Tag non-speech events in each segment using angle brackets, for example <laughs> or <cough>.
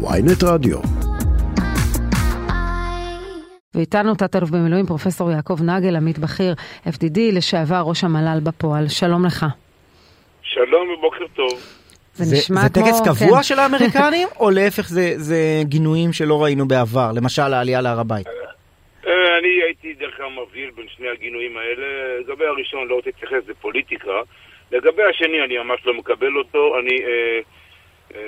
ויינט רדיו. ואיתנו תת-אלוף במילואים פרופסור יעקב נגל, עמית בכיר, FDD, לשעבר ראש המל"ל בפועל. שלום לך. שלום ובוקר טוב. זה זה, נשמע זה כמו... טקס קבוע כן. של האמריקנים, או להפך זה, זה גינויים שלא ראינו בעבר, למשל העלייה להר הבית? אה, אני הייתי דרך אגב מבדיל בין שני הגינויים האלה. לגבי הראשון לא רוצה להתייחס, זה פוליטיקה. לגבי השני אני ממש לא מקבל אותו. אני, אה,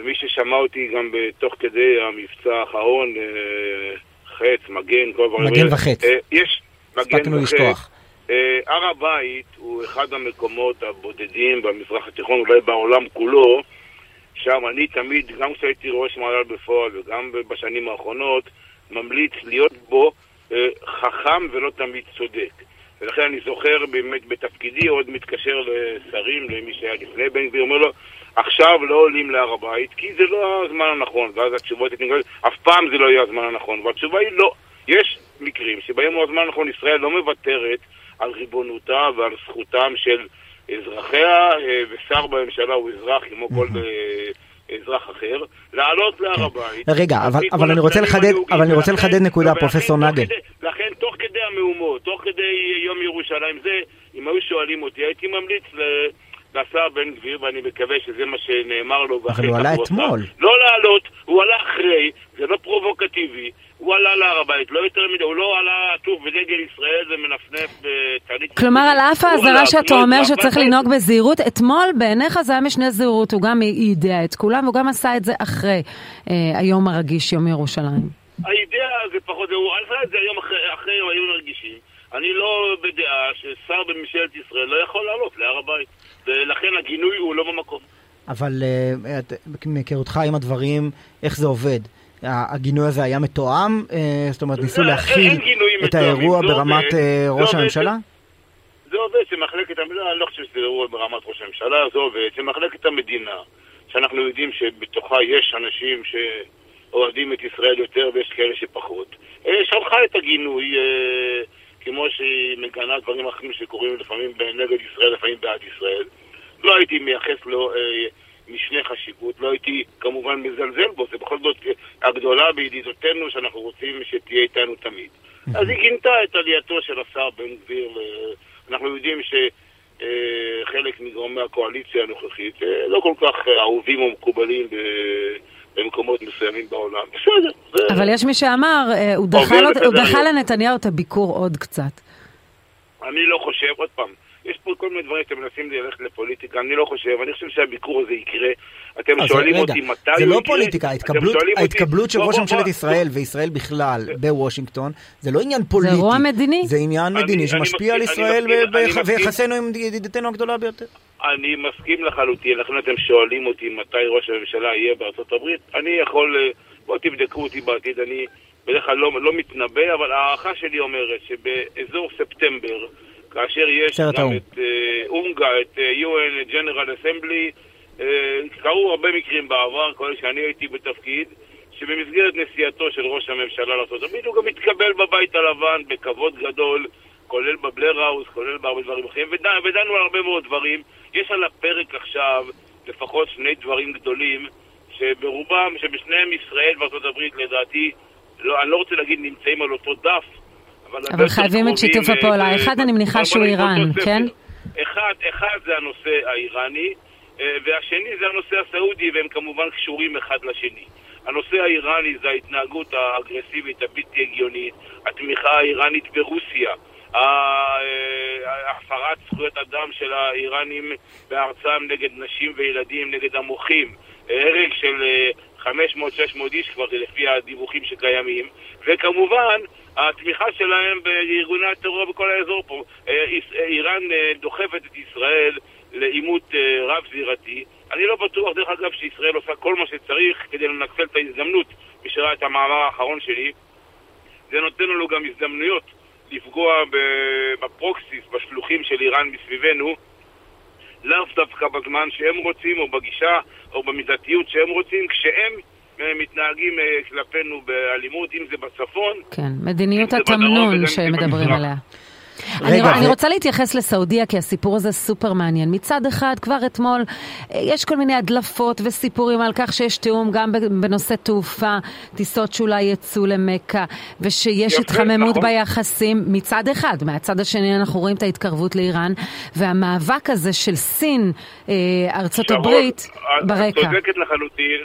מי ששמע אותי גם תוך כדי המבצע האחרון, אה, חץ, מגן, כל הדברים מגן וחץ. אה, יש מגן וחץ. אה, הר הבית הוא אחד המקומות הבודדים במזרח התיכון, אולי בעולם כולו, שם אני תמיד, גם כשהייתי ראש מעלל בפועל וגם בשנים האחרונות, ממליץ להיות בו אה, חכם ולא תמיד צודק. ולכן אני זוכר באמת בתפקידי, עוד מתקשר לשרים, למי שהיה לפני בן גביר, אומר לו, עכשיו לא עולים להר הבית, כי זה לא הזמן הנכון. ואז התשובות נגד, אף פעם זה לא יהיה הזמן הנכון. והתשובה היא לא. יש מקרים שבהם הוא הזמן הנכון, ישראל לא מוותרת על ריבונותה ועל זכותם של אזרחיה, אה, ושר בממשלה הוא אזרח כמו כל אה, אזרח אחר, לעלות להר הבית. רגע, אבל- אני רוצה לחדד-. אבל אני רוצה לחדד נקודה, פרופסור נגל. לכן תוך כדי המהומות, תוך כדי יום ירושלים זה, אם היו שואלים אותי, הייתי ממליץ ל- לשר בן גביר, ואני מקווה שזה מה שנאמר לו. ואכן הוא עלה. אתמול. לא לעלות, הוא עלה אחרי, זה לא פרובוקטיבי. הוא עלה להר הבית, לא יותר מדי, הוא לא עלה עטוף בדגל ישראל ומנפנף בטלית. כלומר, על אף הוא האזהרה שאתה אומר שצריך לנהוג בזהירות, אתמול בעיניך זה היה משנה זהירות, הוא גם יידע את כולם, והוא גם עשה את זה אחרי אה, היום הרגיש, יום ירושלים. האידאה זה פחות, הוא עשה את זה היום אחרי, אחרי הם היו רגישים. אני לא בדעה ששר בממשלת ישראל לא יכול לעלות להר הבית. ולכן הגינוי הוא לא במקום. אבל אה, מהיכרותך עם הדברים, איך זה עובד? הגינוי הזה היה מתואם? אה, זאת אומרת, ניסו אין- להכיל את האירוע ברמת. אה, ראש. הממשלה? זה עובד שמחלקת המדינה, אני לא חושב שזה אירוע ברמת ראש הממשלה, זה עובד שמחלקת המדינה, שאנחנו יודעים שבתוכה יש אנשים שאוהדים את ישראל יותר ויש כאלה שפחות, אה, שלחה את הגינוי, אה, כמו שהיא מגנה דברים אחרים שקורים לפעמים נגד ישראל, לפעמים בעד ישראל. לא הייתי מייחס לו אה, משנה חשיבות, לא הייתי כמובן מזלזל בו, זה בכל זאת הגדולה בידידותינו שאנחנו רוצים שתהיה איתנו תמיד. אז היא גינתה את עלייתו של השר בן גביר, ל- אנחנו יודעים שחלק מגורמי הקואליציה הנוכחית אה, לא כל כך אה, אהובים או מקובלים ב- במקומות מסוימים בעולם. בסדר. אבל יש מי שאמר, אה, הוא דחה. לנתניהו את הביקור עוד קצת. אני לא חושב, עוד פעם, יש פה כל מיני דברים שאתם מנסים ללכת לפוליטיקה, אני לא חושב, אני חושב שהביקור הזה יקרה. אתם אז שואלים רגע, אותי מתי זה הוא לא יקרה? פוליטיקה, ההתקבלות- שואלים אותי- ההתקבלות של בוא, ראש בוא, ממשלת בוא, ישראל וישראל בכלל בוושינגטון, זה לא עניין פוליטי. אירוע מדיני. זה עניין אני- מדיני אני שמשפיע על ישראל. ויחסינו עם ידידתנו הגדולה ביותר. אני מסכים לחלוטין, לכן אתם שואלים אותי מתי ראש הממשלה יהיה בארצות הברית. אני יכול, אה, בואו תבדקו אותי בעתיד, אני בדרך כלל לא, לא מתנבא, אבל ההערכה שלי אומרת שבאזור ספטמבר, כאשר יש גם האו"ם. את אה, אונגה, את אה, UN General Assembly, אה, קרו הרבה מקרים בעבר, כולל שאני הייתי בתפקיד, שבמסגרת נסיעתו של ראש הממשלה לארה"ב הוא גם התקבל בבית הלבן בכבוד גדול, כולל בבלר האוס, כולל בהרבה דברים אחרים, ודנו, ודנו על הרבה מאוד דברים. יש על הפרק עכשיו לפחות שני דברים גדולים, שברובם, שבשניהם ישראל וארצות הברית לדעתי, לא, אני לא רוצה להגיד נמצאים על אותו דף, אבל... אבל חייבים את שיתוף הפעולה. אה, אחד, אני מניחה שהוא איראן. כן? אחד, אחד זה הנושא האיראני, אה, והשני זה הנושא הסעודי, והם כמובן קשורים אחד לשני. הנושא האיראני זה ההתנהגות האגרסיבית הבלתי הגיונית, התמיכה האיראנית ברוסיה, אה, הפרת זכויות אדם של האיראנים בארצם נגד נשים וילדים, נגד המוחים, הרג של אה, 500-600 איש כבר לפי הדיווחים שקיימים, וכמובן התמיכה שלהם בארגוני הטרור בכל האזור פה. אה, אה, איראן אה, דוחפת את ישראל לעימות רב-זירתי. אני לא בטוח, דרך אגב, שישראל עושה כל מה שצריך כדי לנצל את ההזדמנות. מי שראה את המאמר האחרון שלי, זה נותן לנו גם הזדמנויות לפגוע בפרוקסיס, בשלוחים של איראן מסביבנו, לאו דווקא בזמן שהם רוצים, או בגישה, או במידתיות שהם רוצים, כשהם מתנהגים אה, כלפינו באלימות, אם זה בצפון, כן, מדיניות התמנון שמדברים. עליה. אני, רגע, אני ו- רוצה להתייחס לסעודיה, כי הסיפור הזה סופר מעניין. מצד אחד, כבר אתמול אה, יש כל מיני הדלפות וסיפורים על כך שיש תיאום גם בנושא תעופה, טיסות שאולי יצאו למכה, ושיש יפה, התחממות נכון. ביחסים מצד אחד. מהצד השני אנחנו רואים את ההתקרבות לאיראן, והמאבק הזה של סין, אה, ארצות שרון, הברית, ברקע. את צודקת לחלוטין,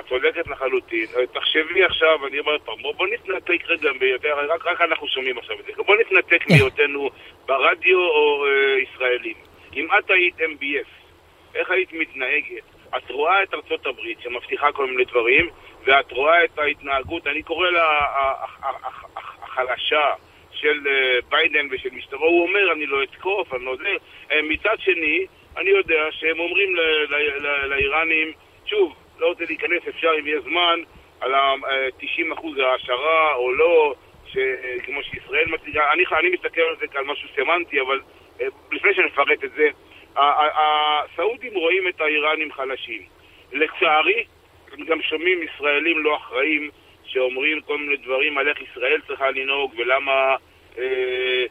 את צודקת לחלוטין. תחשבי עכשיו, אני אומר פעם, בוא, בוא נתנתק רגע, ביותר, רק, רק אנחנו שומעים עכשיו את זה. בוא נתנתק מהיותנו ברדיו או אה, ישראלים. אם את היית MBS, איך היית מתנהגת? את רואה את ארצות הברית שמבטיחה כל מיני דברים, ואת רואה את ההתנהגות, אני קורא לה החלשה של אה, ביידן ושל משטרו, הוא אומר אני לא אתקוף, אני לא זה. אה, מצד שני, אני יודע שהם אומרים לאיראנים, שוב, לא רוצה להיכנס, אפשר אם יהיה זמן, על ה-90% העשרה או לא, ש- כמו שישראל מציגה, אני, אני מסתכל על זה כעל משהו סמנטי, אבל אה, לפני שנפרט את זה, הסעודים רואים את האיראנים חלשים. לצערי, גם שומעים ישראלים לא אחראים שאומרים כל מיני דברים על איך ישראל צריכה לנהוג ולמה אה,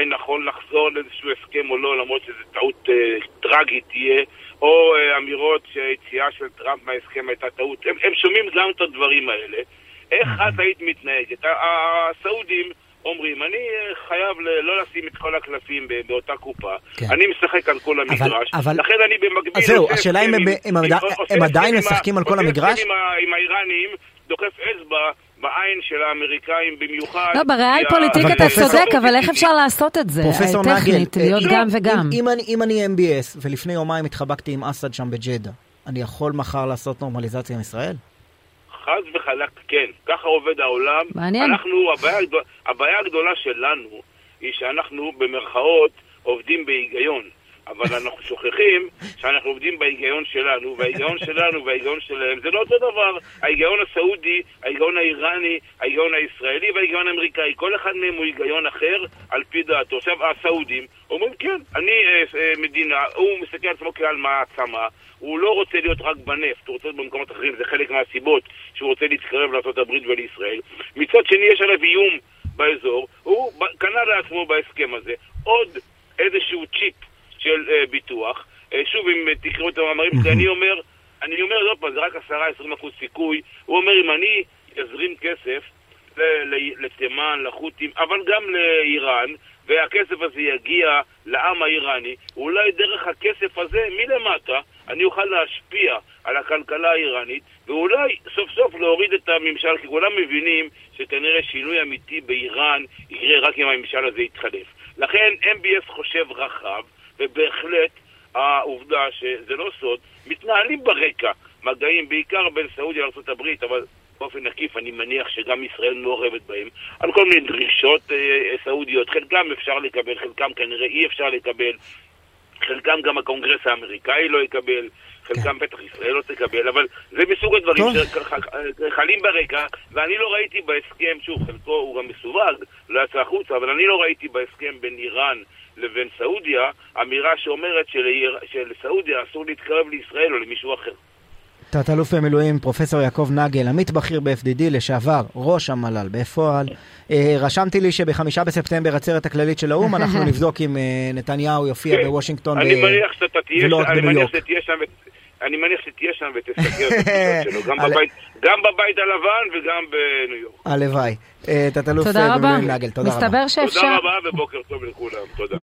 אולי נכון לחזור לאיזשהו הסכם או לא, למרות שזו טעות אה, טרגית תהיה, או אה, אמירות שהיציאה של טראמפ מההסכם הייתה טעות. הם, הם שומעים גם את הדברים האלה. איך את היית מתנהגת? הסעודים אומרים, אני אה, חייב לא לשים את כל הקלפים באותה קופה. כן. אני משחק על כל המגרש. אבל- לכן אני במקביל... אז זהו, השאלה אם הם- הם הם הסכם עדיין משחקים על כל המגרש? עם עם האיראנים, דוחף אצבע בעין של האמריקאים במיוחד. לא, בריאל פוליטיק אבל אתה צודק, אבל איך אפשר לעשות את זה? פרופסור אה, נגל, אה, להיות אם- גם וגם. אם אני- אם אני MBS ולפני יומיים התחבקתי עם אסד שם בג'דה, אני יכול מחר לעשות נורמליזציה עם ישראל? חד וחלק כן, ככה עובד העולם. מעניין. אנחנו, הבעיה, הבעיה הגדולה שלנו היא שאנחנו במרכאות עובדים בהיגיון. אבל אנחנו שוכחים שאנחנו עובדים בהיגיון שלנו, וההיגיון שלנו וההיגיון שלהם זה לא אותו דבר. ההיגיון הסעודי, ההיגיון האיראני, ההיגיון הישראלי וההיגיון האמריקאי. כל אחד מהם הוא היגיון אחר על פי דעתו. עכשיו, הסעודים אומרים, כן, אני אה, אה, מדינה, הוא מסתכל על עצמו כעל מעצמה, הוא לא רוצה להיות רק בנפט, הוא רוצה להיות במקומות אחרים, זה חלק מהסיבות שהוא רוצה להתקרב לארה"ב ולישראל. מצד שני, יש עליו איום באזור, הוא קנה לעצמו בהסכם הזה עוד איזשהו צ'יפ של אה, ביטוח. אה, שוב, אם אה, תקראו את המאמרים שלי, אני אומר, אני אומר עוד פעם, זה רק 10-20 אחוז סיכוי. הוא אומר, אם אני אזרים כסף לתימן, לחות'ים, אבל גם לאיראן, והכסף הזה יגיע לעם האיראני, אולי דרך הכסף הזה מלמטה אני אוכל להשפיע על הכלכלה האיראנית, ואולי סוף סוף להוריד את הממשל, כי כולם מבינים שכנראה שינוי אמיתי באיראן יקרה רק אם הממשל הזה יתחלף. לכן MBS חושב רחב, ובהחלט העובדה שזה לא סוד, מתנהלים ברקע. מגעים, בעיקר בין סעודיה לארה"ב, אבל באופן עקיף אני מניח שגם ישראל מעורבת בהם, על כל מיני דרישות אה, סעודיות, חלקם אפשר לקבל, חלקם כנראה אי אפשר לקבל, חלקם גם הקונגרס האמריקאי לא יקבל, חלקם בטח ישראל לא תקבל, אבל זה מסוג הדברים. שחלים ברקע, ואני לא ראיתי בהסכם, שוב, חלקו הוא גם מסווג, לא יצא החוצה, אבל אני לא ראיתי בהסכם בין איראן לבין סעודיה אמירה שאומרת שלסעודיה אסור להתקרב לישראל או למישהו אחר. תת-אלוף במילואים פרופסור יעקב נגל, עמית בכיר ב-FDD, לשעבר ראש המל"ל בפועל. אה, רשמתי לי שבחמישה בספטמבר עצרת הכללית של האו"ם, אנחנו <laughs> נבדוק אם אה, נתניהו יופיע. בוושינגטון ולא רק אני בניו יורק. אני מניח שתהיה שם ותסתכל <laughs> על הפגישות שלו, גם בבית- הלבן וגם בניו יורק. הלוואי. אה, תת-אלוף תודה רבה. במילואים נגל, תודה רבה. מסתבר שאפשר... תודה רבה ובוקר טוב לכולם, תודה.